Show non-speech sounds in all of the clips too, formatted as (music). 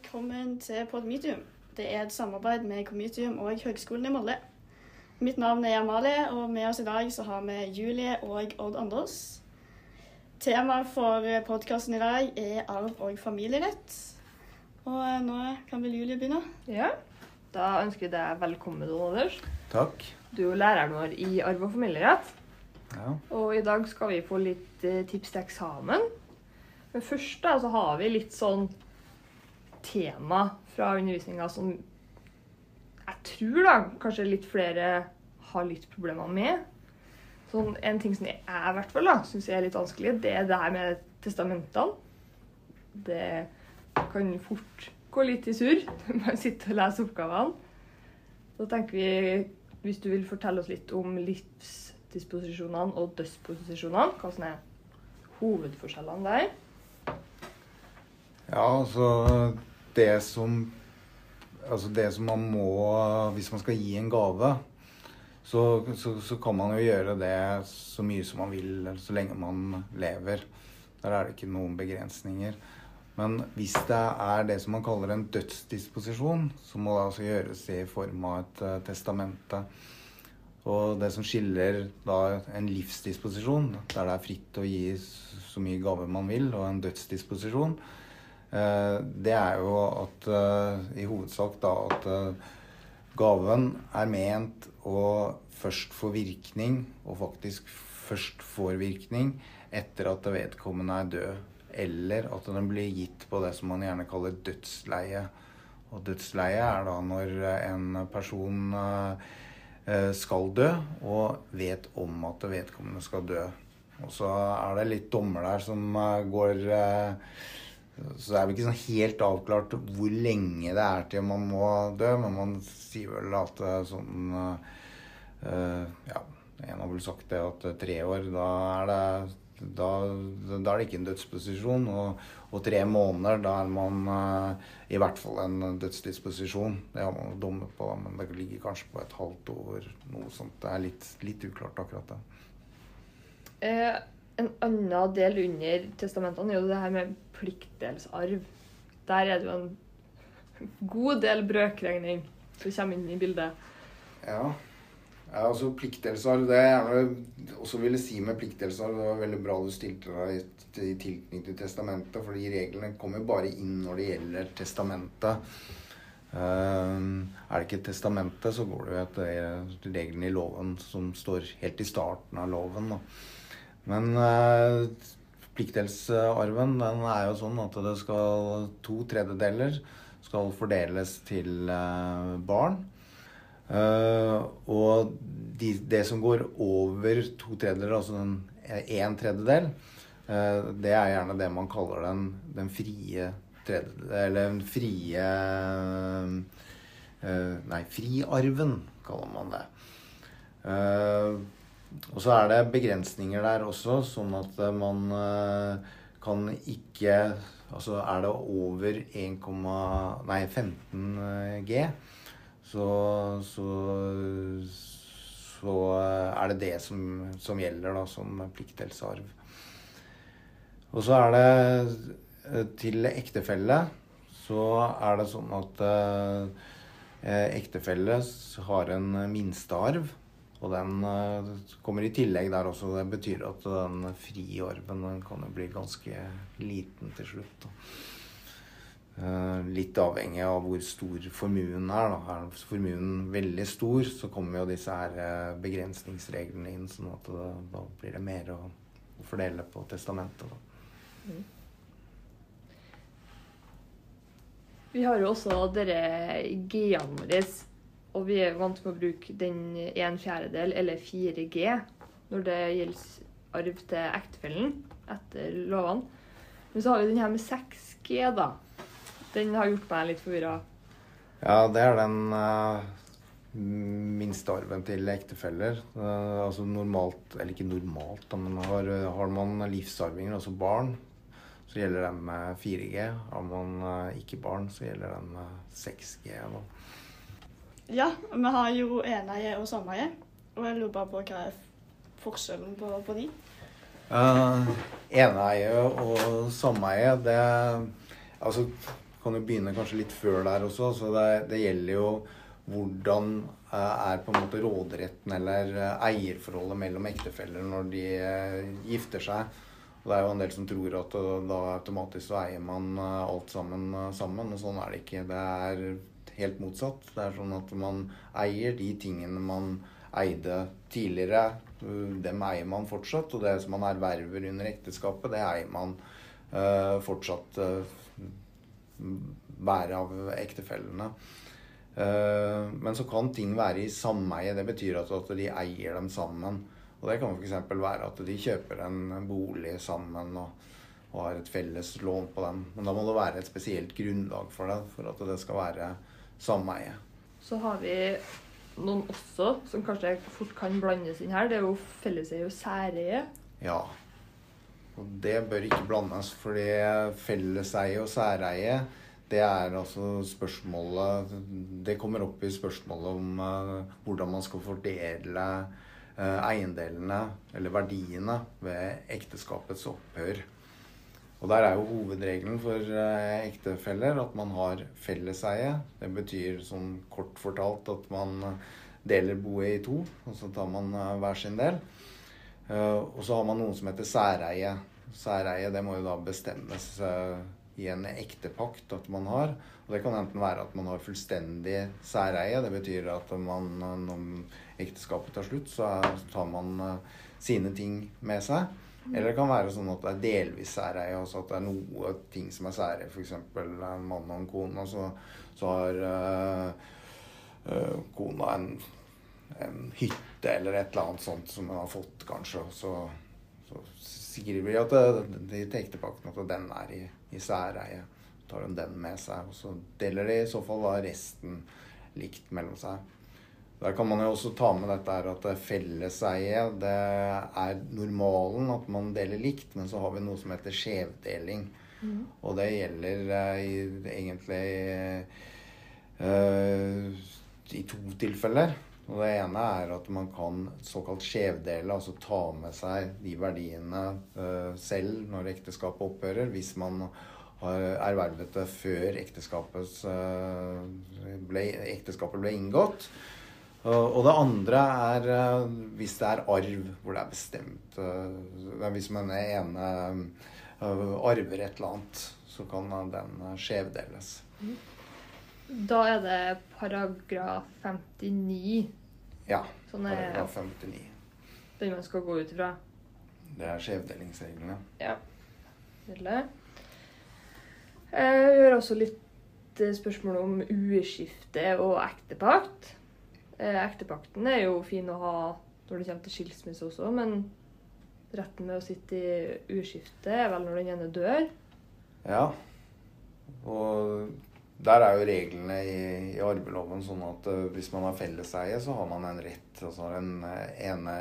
velkommen til Podmedium. Det er et samarbeid med Comitium og Høgskolen i Molde. Mitt navn er Amalie, og med oss i dag så har vi Julie og Odd Anders. Temaet for podkasten i dag er arv og familierett. Og nå kan vel Julie begynne? Ja, da ønsker vi deg velkommen, Odd Anders. Takk. Du er jo læreren vår i arv og familierett. Ja. Og i dag skal vi få litt eh, tips til eksamen. Men først da, så har vi litt sånn tema fra undervisninga som jeg tror da kanskje litt flere har litt problemer med. Sånn, en ting som jeg i hvert fall syns er litt vanskelig, det er det her med testamentene. Det kan fort gå litt i surr (laughs) når man sitter og leser oppgavene. Da tenker vi, hvis du vil fortelle oss litt om livsdisposisjonene og dødsposisjonene, hva som er hovedforskjellene der. ja, altså det som Altså det som man må Hvis man skal gi en gave, så, så, så kan man jo gjøre det så mye som man vil så lenge man lever. Der er det ikke noen begrensninger. Men hvis det er det som man kaller en dødsdisposisjon, så må det altså gjøres i form av et eh, testamente. Og det som skiller da en livsdisposisjon, der det er fritt å gi så mye gaver man vil, og en dødsdisposisjon, det er jo at eh, i hovedsak da at eh, gaven er ment å først få virkning, og faktisk først får virkning, etter at vedkommende er død. Eller at den blir gitt på det som man gjerne kaller dødsleie. Og dødsleie er da når en person eh, eh, skal dø, og vet om at vedkommende skal dø. Og så er det litt dommer der som eh, går eh, Så det er vel ikke sånn helt avklart hvor lenge det er til man må dø, men man sier vel at eh, sånn eh, Ja, en har vel sagt det at eh, tre år, da er det da, da er det ikke en dødsposisjon. Og, og tre måneder, da er man eh, i hvert fall en dødsdisposisjon. Det har man jo dommer på, men det ligger kanskje på et halvt år. Noe sånt. Det er litt, litt uklart, akkurat det. Eh, en annen del under testamentene er jo det her med pliktdelsarv. Der er det jo en god del brøkregning som kommer inn i bildet. Ja. ja altså pliktdelsarv Det jeg også ville si med pliktdelsarv Det var veldig bra du stilte deg i, tilknytning til testamentet, for de reglene kommer bare inn når det gjelder testamentet. Uh, er det ikke testamentet, så går det jo etter reglene i loven som står helt i starten av loven. Da. Men uh, pliktdelsarven den er jo sånn at det skal to tredjedeler skal fordeles til uh, barn. Uh, og de, det som går over to tredjedeler, altså en, en tredjedel, det er gjerne det man kaller den, den frie tredjedel Eller den frie Nei, friarven, kaller man det. Og så er det begrensninger der også, sånn at man kan ikke Altså er det over 1, nei, 15 G så, så, så er det det som, som gjelder da, som pliktdelsarv. Og så er det til ektefelle så er det sånn at eh, ektefelle har en minstearv. Og den eh, kommer i tillegg der også. Det betyr at den frie den kan jo bli ganske liten til slutt. Da. Uh, litt avhengig av hvor stor formuen er. Da. Er formuen veldig stor, så kommer jo disse her uh, begrensningsreglene inn. sånn at det, da blir det mer å, å fordele på testamentet. Mm. Vi har jo også dere våre. Og vi er vant med å bruke den en fjerdedel, eller 4G, når det gjelder arv til ektefellen etter lovene. Men så har vi den her med 6G, da. Den har gjort meg litt forvirra. Ja, det er den uh, minstearven til ektefeller. Uh, altså normalt, eller ikke normalt, da, men har, har, man livsarvinger, altså barn, så gjelder den med 4G. Har man uh, ikke barn, så gjelder den med 6G. Da. Ja, vi har jo eneie og sameie. Og jeg lurer bare på hva er forskjellen på, på de? Uh, eneie og sameie, det Altså kan jo begynne kanskje litt før der også. Så det, det gjelder jo hvordan uh, er på en måte råderetten eller uh, eierforholdet mellom ektefeller når de eh, gifter seg. Og det er jo en del som tror at eh, da automatisk så eier man eh, alt sammen eh, sammen, og sånn er det ikke. Det er helt motsatt. Det er sånn at man eier de tingene man eide tidligere. Uh, Dem eier man fortsatt, og det som man erverver under ekteskapet, det eier man uh, fortsatt uh, være av ektefellene. Uh, men så kan ting være i sameie. Det betyr at, at de eier dem sammen. Og det kan f.eks. være at de kjøper en bolig sammen og, og har et felles lån på dem. Men da må det være et spesielt grunnlag for det, for at det skal være sameie. Så har vi noen også som kanskje fort kan blandes inn her. Det er jo felleseie og særeie. Ja. Og det bør ikke blandes, fordi felleseie og særeie, det er altså spørsmålet Det kommer opp i spørsmålet om uh, hvordan man skal fordele uh, eiendelene, eller verdiene, ved ekteskapets opphør. Og der er jo hovedregelen for eh, ektefeller at man har felleseie. Det betyr sånn kort fortalt at man deler boet i to, og så tar man eh, hver sin del. Eh, og så har man noe som heter særeie. Særeie det må jo da bestemmes eh, i en ektepakt at man har. Og det kan enten være at man har fullstendig særeie. Det betyr at man, eh, når ekteskapet tar slutt, så tar man eh, sine ting med seg. Eller det kan være sånn at det er delvis særeie, altså at det er noe ting som er særeie. F.eks. en mann og en kone, og så, så har øh, øh, kona en, en hytte eller et eller annet sånt som hun har fått, kanskje. Og så, så skriver de at det, de til ektepakten at den er i, i særeie. Tar hun den med seg, og så deler de i så fall da resten likt mellom seg. Der kan man jo også ta med dette her at felleseie det er normalen at man deler likt, men så har vi noe som heter skjevdeling. Og det gjelder eh, i, egentlig eh, i to tilfeller. Og det ene er at man kan såkalt skjevdele, altså ta med seg de verdiene eh, selv når ekteskapet opphører, hvis man har ervervet det før ekteskapet, ble, ekteskapet ble inngått. Og det andre er eh, hvis det er arv, hvor det er bestemt eh, Hvis man er ene eh, arver et eller annet, så kan den skjevdeles. Da er det paragraf 59 Ja. Sånn er Paragraf 59. den man skal gå ut ifra. Det er skjevdelingsreglene. Ja. Eh, Vi har også litt spørsmål om ueskifte og ektepakt. Eh, Ektepakten er jo fin å ha når det kommer til skilsmisse også, men retten med å sitte i uskifte er vel når den ene dør. Ja. Og der er jo reglene i, i arveloven sånn at eh, hvis man har felleseie, så har man en rett. Altså den eh, ene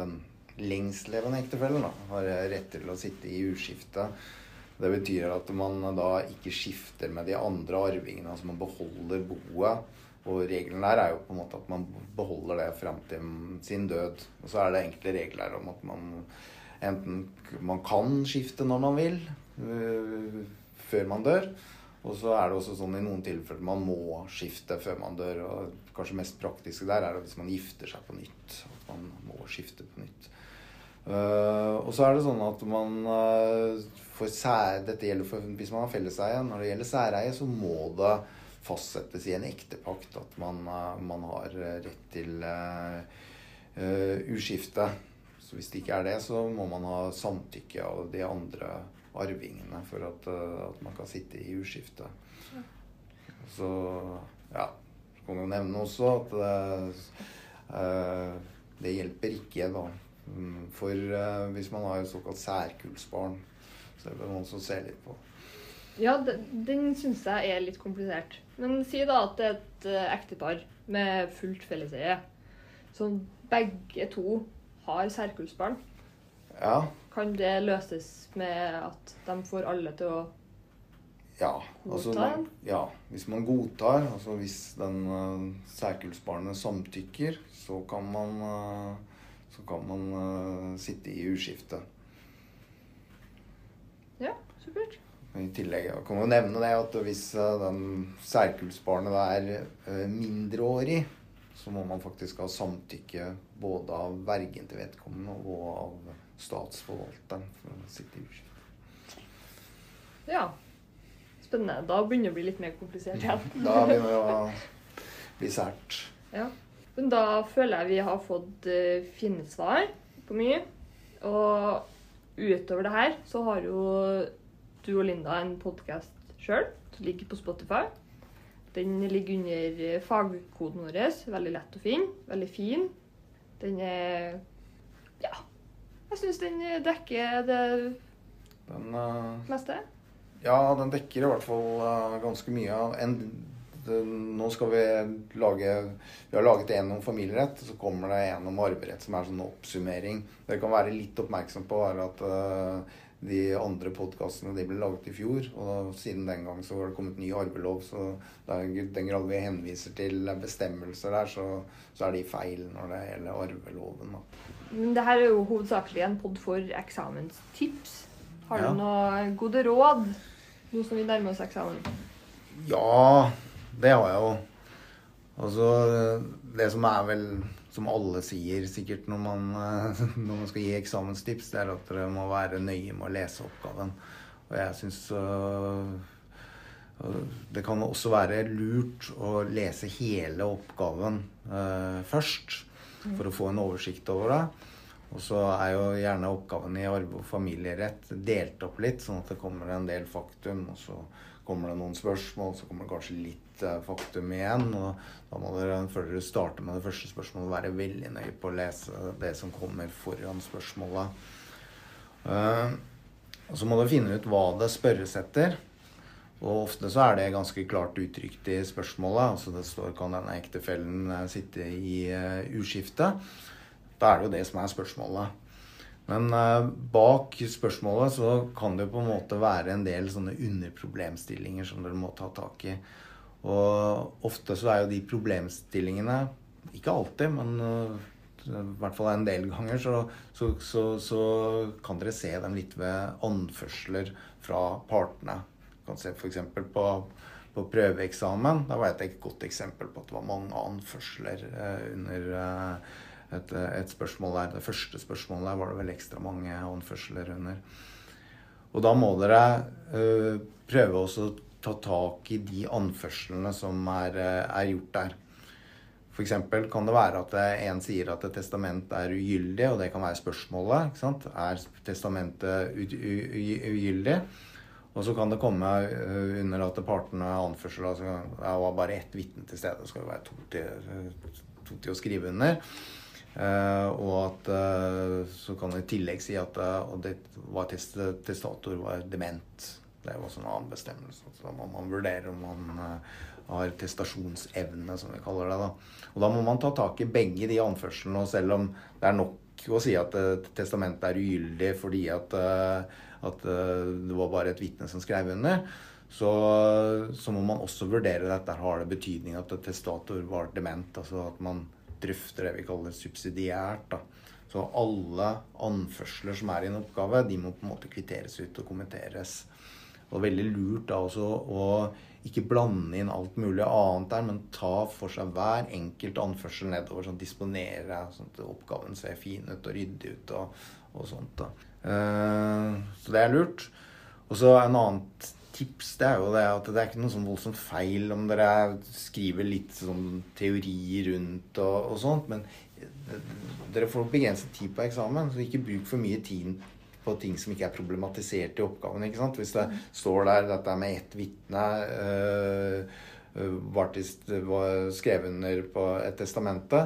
Den lengstlevende ektefellen da, har rett til å sitte i uskifte. Det betyr at man da ikke skifter med de andre arvingene. Altså man beholder boet. Og regelen der er jo på en måte at man beholder det fram til sin død. Og så er det enkle regler om at man enten man kan skifte når man vil, øh, før man dør. Og så er det også sånn i noen tilfeller man må skifte før man dør. Og kanskje mest praktiske der er det hvis man gifter seg på nytt. At man må skifte på nytt. Uh, og så er det sånn at man uh, får sær, Dette gjelder for hvis man har felleseie. Når det gjelder særeie, så må det fastsettes i en ektepakt at man, eh, man har rett til uh, uh, uskifte. Så hvis det ikke er det, så må man ha samtykke av de andre arvingene for at, at man kan sitte i uskifte. Så ja. Så kan jeg nevne også at det, uh, det hjelper ikke da. Mm, For uh, hvis man har såkalt særkullsbarn, så er det noen som ser litt på. Ja, den, den syns jeg er litt komplisert. Men si da at det er et uh, ektepar med fullt felleseie, som begge to har særkullsbarn. Ja, Kan det løses med at de får alle til å ja, altså, godta ja hvis man godtar, altså hvis den uh, særkullsbarnet samtykker, så kan man, uh, så kan man uh, sitte i uskifte. Ja, supert. I tillegg jeg kan jo nevne det at hvis eh, den særkullsbarnet er eh, mindreårig, så må man faktisk ha samtykke både av vergen til vedkommende og av statsforvalteren for å sitte i urskift. Ja. Spennende. Da begynner det å bli litt mer komplisert igjen. (laughs) Da begynner det å bli sært. Ja. Men da føler jeg vi har fått eh, fine svar på mye. Og utover det her så har jo du og Linda en podkast sjøl som ligger på Spotify. Den ligger under eh, fagkoden vår. Veldig lett å finne. Veldig fin. Den er Ja. Jeg syns den dekker det Den, uh, meste. ja, den dekker i hvert fall uh, ganske mye av en Nå skal vi lage Vi har laget en om familierett, så kommer det en om arverett som er sånn oppsummering. Dere kan være litt oppmerksom på at eh, de andre podkastene de ble laget i fjor. Og siden den gang så har det kommet ny arvelov, så i den grad vi henviser til bestemmelser der, så, så er de feil når det gjelder arveloven. Da. Men det her er jo hovedsakelig en pod for eksamenstips. Har Ja. du noen gode råd nå som vi nærmer oss eksamen? Ja, det har jeg jo. Altså, det som er vel Som alle sier sikkert når man, eh, (laughs) når man skal gi eksamenstips, det er at dere må være nøye med å lese oppgaven. Og jeg syns det kan også være lurt å lese hele oppgaven eh, først, for å få en oversikt over det. Og så er jo gjerne oppgaven i arve- og familierett delt opp litt, sånn at det kommer en del faktum, og så kommer det noen spørsmål, så kommer det kanskje litt eh, faktum igjen. Og da må dere, før dere starter med det første spørsmålet, være veldig nøye på å lese det som kommer foran spørsmålet. Eh, og så må dere finne ut hva det spørres etter. Og ofte så er det ganske klart uttrykt i spørsmålet. Altså det står 'Kan denne ektefellen eh, sitte i uskifte?' Da er det jo det som er spørsmålet. Men eh, bak spørsmålet så kan det jo på en måte være en del sånne underproblemstillinger som dere må ta tak i. Og ofte så er jo de problemstillingene Ikke alltid, men eh, i hvert fall en del ganger så, så, så, så kan dere se dem litt ved anførsler fra partene. Du kan se f.eks. på på prøveeksamen. Da var det et godt eksempel på at det var mange anførsler eh, under et, et, spørsmål der. Det første spørsmålet der var det vel ekstra mange håndførsler under. Og da må dere uh, prøve å ta tak i de anførslene som er, er gjort der. F.eks. kan det være at en sier at et testament er ugyldig, og det kan være spørsmålet. ikke sant? Er testamentet ugyldig? Og så kan det komme under at partene anførsel altså det var bare ett vitne til stede. Det skal jo være to til, to til å skrive under. Uh, og at uh, så kan det i tillegg si at uh, det var test, testator var dement. Det er jo også en annen bestemmelse. Så da må man vurdere om man har testasjonsevne, som vi kaller det. da. Og da må man ta tak i begge de anførslene. Og selv om det er nok å si at testamentet er ugyldig fordi at, at det var bare et vitne som skrev under, så, så, må man også vurdere dette. Har det betydning at testator var dement? Altså at man drøfter det vi kaller subsidiært. Da. Så alle anførsler som er i en oppgave, de må på en måte kvitteres ut og kommenteres. Og veldig lurt da også å ikke blande inn alt mulig annet der, men ta for seg hver enkelt anførsel nedover. sånn Disponere, sånn at oppgaven ser fin ut og ryddig ut og, og sånt. da. Uh, så det er lurt. Og så en annen tips det er jo det at det er ikke noe sånn voldsomt feil om dere skriver litt sånn teori rundt og, og sånt, men dere får begrenset tid på eksamen, så ikke bruk for mye tid på ting som ikke er problematisert i oppgaven. ikke sant? Hvis det står der dette med ett vitne øh, var skrevet under på et testamente,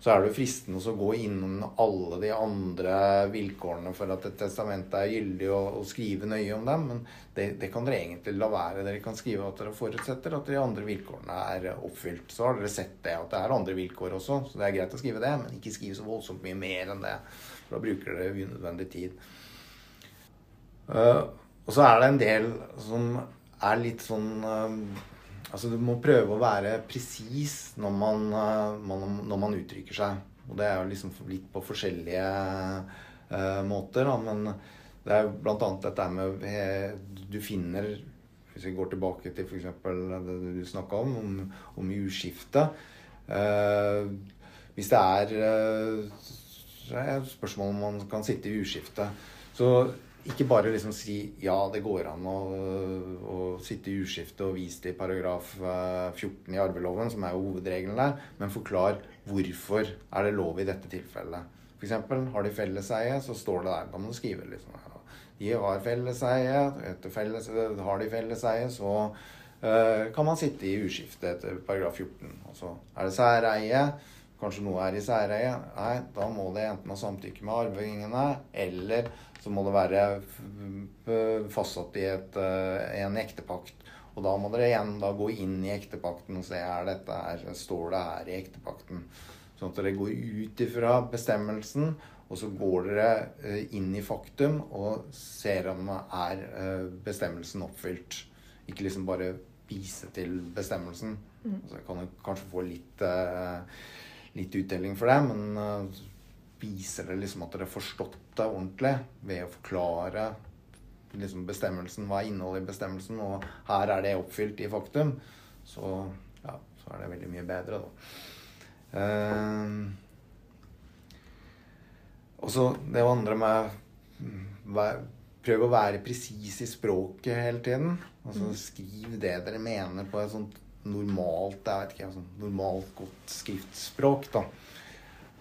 så er det fristende å gå innom alle de andre vilkårene for at et testament er gyldig, og, og skrive nøye om dem. Men det, det, kan dere egentlig la være. Dere kan skrive at dere forutsetter at de andre vilkårene er oppfylt. Så har dere sett det, at det er andre vilkår også, så det er greit å skrive det. Men ikke skrive så voldsomt mye mer enn det. For da bruker dere unødvendig tid. Uh, og så er det en del som er litt sånn uh, Altså Du må prøve å være presis når man, man, når man uttrykker seg. Og det er jo liksom litt på forskjellige uh, måter. Da. Men Det er bl.a. dette med eh, Du finner Hvis vi går tilbake til f.eks. det du snakka om, om, om jordskifte. uh, hvis det er uh, spørsmål om man kan sitte i jordskifte. Så ikke bare liksom si ja, det går an å, å sitte i uskifte og vise til paragraf 14 eh, i arveloven, som er jo hovedregelen der, men forklar hvorfor er det lov i dette tilfellet. F.eks. har de felleseie, så står det der. Da må du skrive liksom De har felleseie, felles, har de felleseie, så uh, kan man sitte i uskifte etter paragraf 14. Og så er det særeie. Kanskje noe er i særeie. Nei, da må det enten ha samtykke med arvingene, eller så må det være fastsatt i, et, eh, en ektepakt. Og da må dere igjen da gå inn i ektepakten og se er dette her, står det her i ektepakten. Sånn at dere går ut ifra bestemmelsen, og så går dere eh, inn i faktum og ser om er eh, bestemmelsen oppfylt. Ikke liksom bare vise til bestemmelsen. Mm. Så kan du kanskje få litt, litt utdeling for det, men viser det liksom at dere har forstått det ordentlig ved å forklare liksom bestemmelsen, hva er innholdet i bestemmelsen, og her er det oppfylt i faktum, så, ja, så er det veldig mye bedre, da. Uh, og så det andre med Prøv å være presis i språket hele tiden. Altså mm. Skriv det dere mener på et sånt normalt jeg vet ikke, sånn normalt godt skriftspråk. da.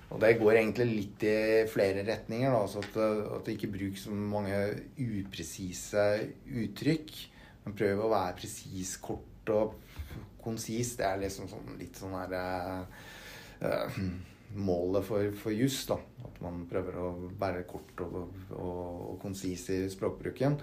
Og det går egentlig litt i flere retninger. Da, altså at, at det ikke brukes så mange upresise uttrykk. Men prøv å være presis, kort og konsis. Det er liksom sånn, litt sånn her uh, Målet for, for juss. At man prøver å være kort og, og, og konsis i språkbruken.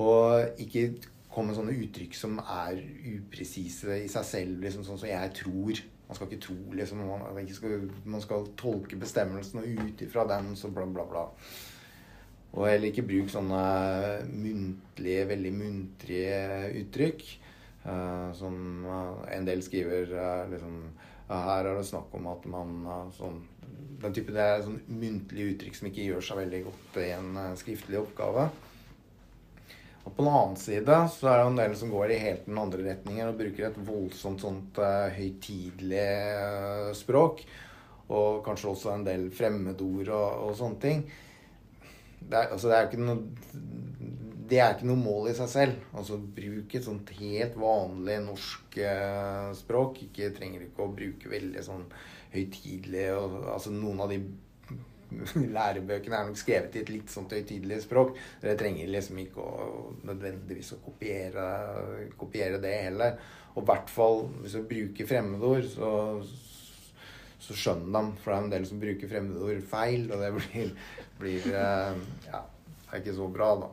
Og ikke komme med sånne uttrykk som er upresise i seg selv, liksom sånn som jeg tror man skal ikke tro liksom, man, skal, man skal tolke bestemmelsen, og ut ifra den så bla, bla, bla. Og heller ikke bruk sånne muntlige, veldig muntrige uttrykk. Uh, som uh, en del skriver uh, liksom Her er det snakk om at man sånn, Den type det er sånn muntlige uttrykk som ikke gjør seg veldig godt i en skriftlig oppgave. Og på den annen side så er det en del som går i helt den andre retningen og bruker et voldsomt sånt uh, høytidelig uh, språk. Og kanskje også en del fremmedord og, og sånne ting. Det er, altså, det er ikke noe det er ikke noe mål i seg selv. Altså Bruk et sånt helt vanlig norsk eh, språk. Ikke trenger ikke å bruke veldig sånn høytidelig altså Noen av de (laughs) lærebøkene er nok skrevet i et litt sånt høytidelig språk. Dere trenger liksom ikke å, nødvendigvis å kopiere, kopiere det heller. Og i hvert fall hvis du bruker fremmedord, så, så skjønner de. For det er en del som bruker fremmedord feil, og det blir, blir eh, Ja, det er ikke så bra, da.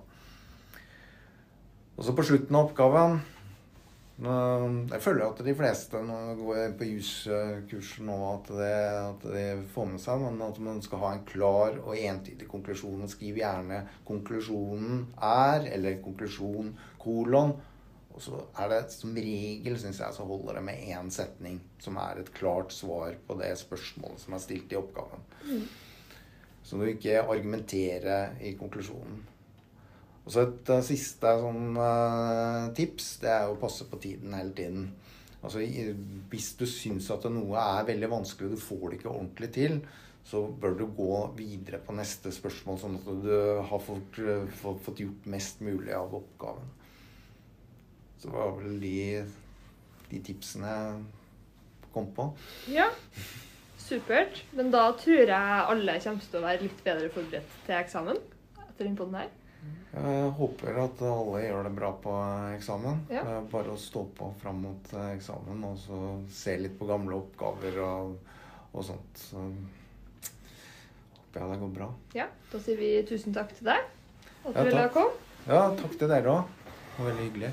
Og så på slutten av oppgaven jeg føler at de fleste når de går på juskurs nå, at, det, at det får med seg men at man skal ha en klar og entydig konklusjon. Skriv gjerne 'konklusjonen er', eller 'konklusjon kolon'. Og så er det som regel, syns jeg, så holder det med én setning som er et klart svar på det spørsmålet som er stilt i oppgaven. Mm. Så du ikke argumenterer i konklusjonen. Og så et uh, siste sånn, uh, tips, det er å passe på tiden hele tiden. Altså, hvis du syns at noe er veldig vanskelig, og du får det ikke ordentlig til, så bør du gå videre på neste spørsmål, sånn at du har fått, fått gjort mest mulig av oppgaven. Så det var vel de, de tipsene jeg kom på. Ja, supert. Men da tror jeg alle kommer til å være litt bedre forberedt til eksamen etter denne poden her. Jeg håper at alle gjør det bra på eksamen. Ja. Bare å stå på fram mot eksamen og så se litt på gamle oppgaver og, og sånt. Så håper jeg det går bra. Ja, Da sier vi tusen takk til deg at du ja, ville komme. Ja, takk til dere òg. Det var veldig hyggelig.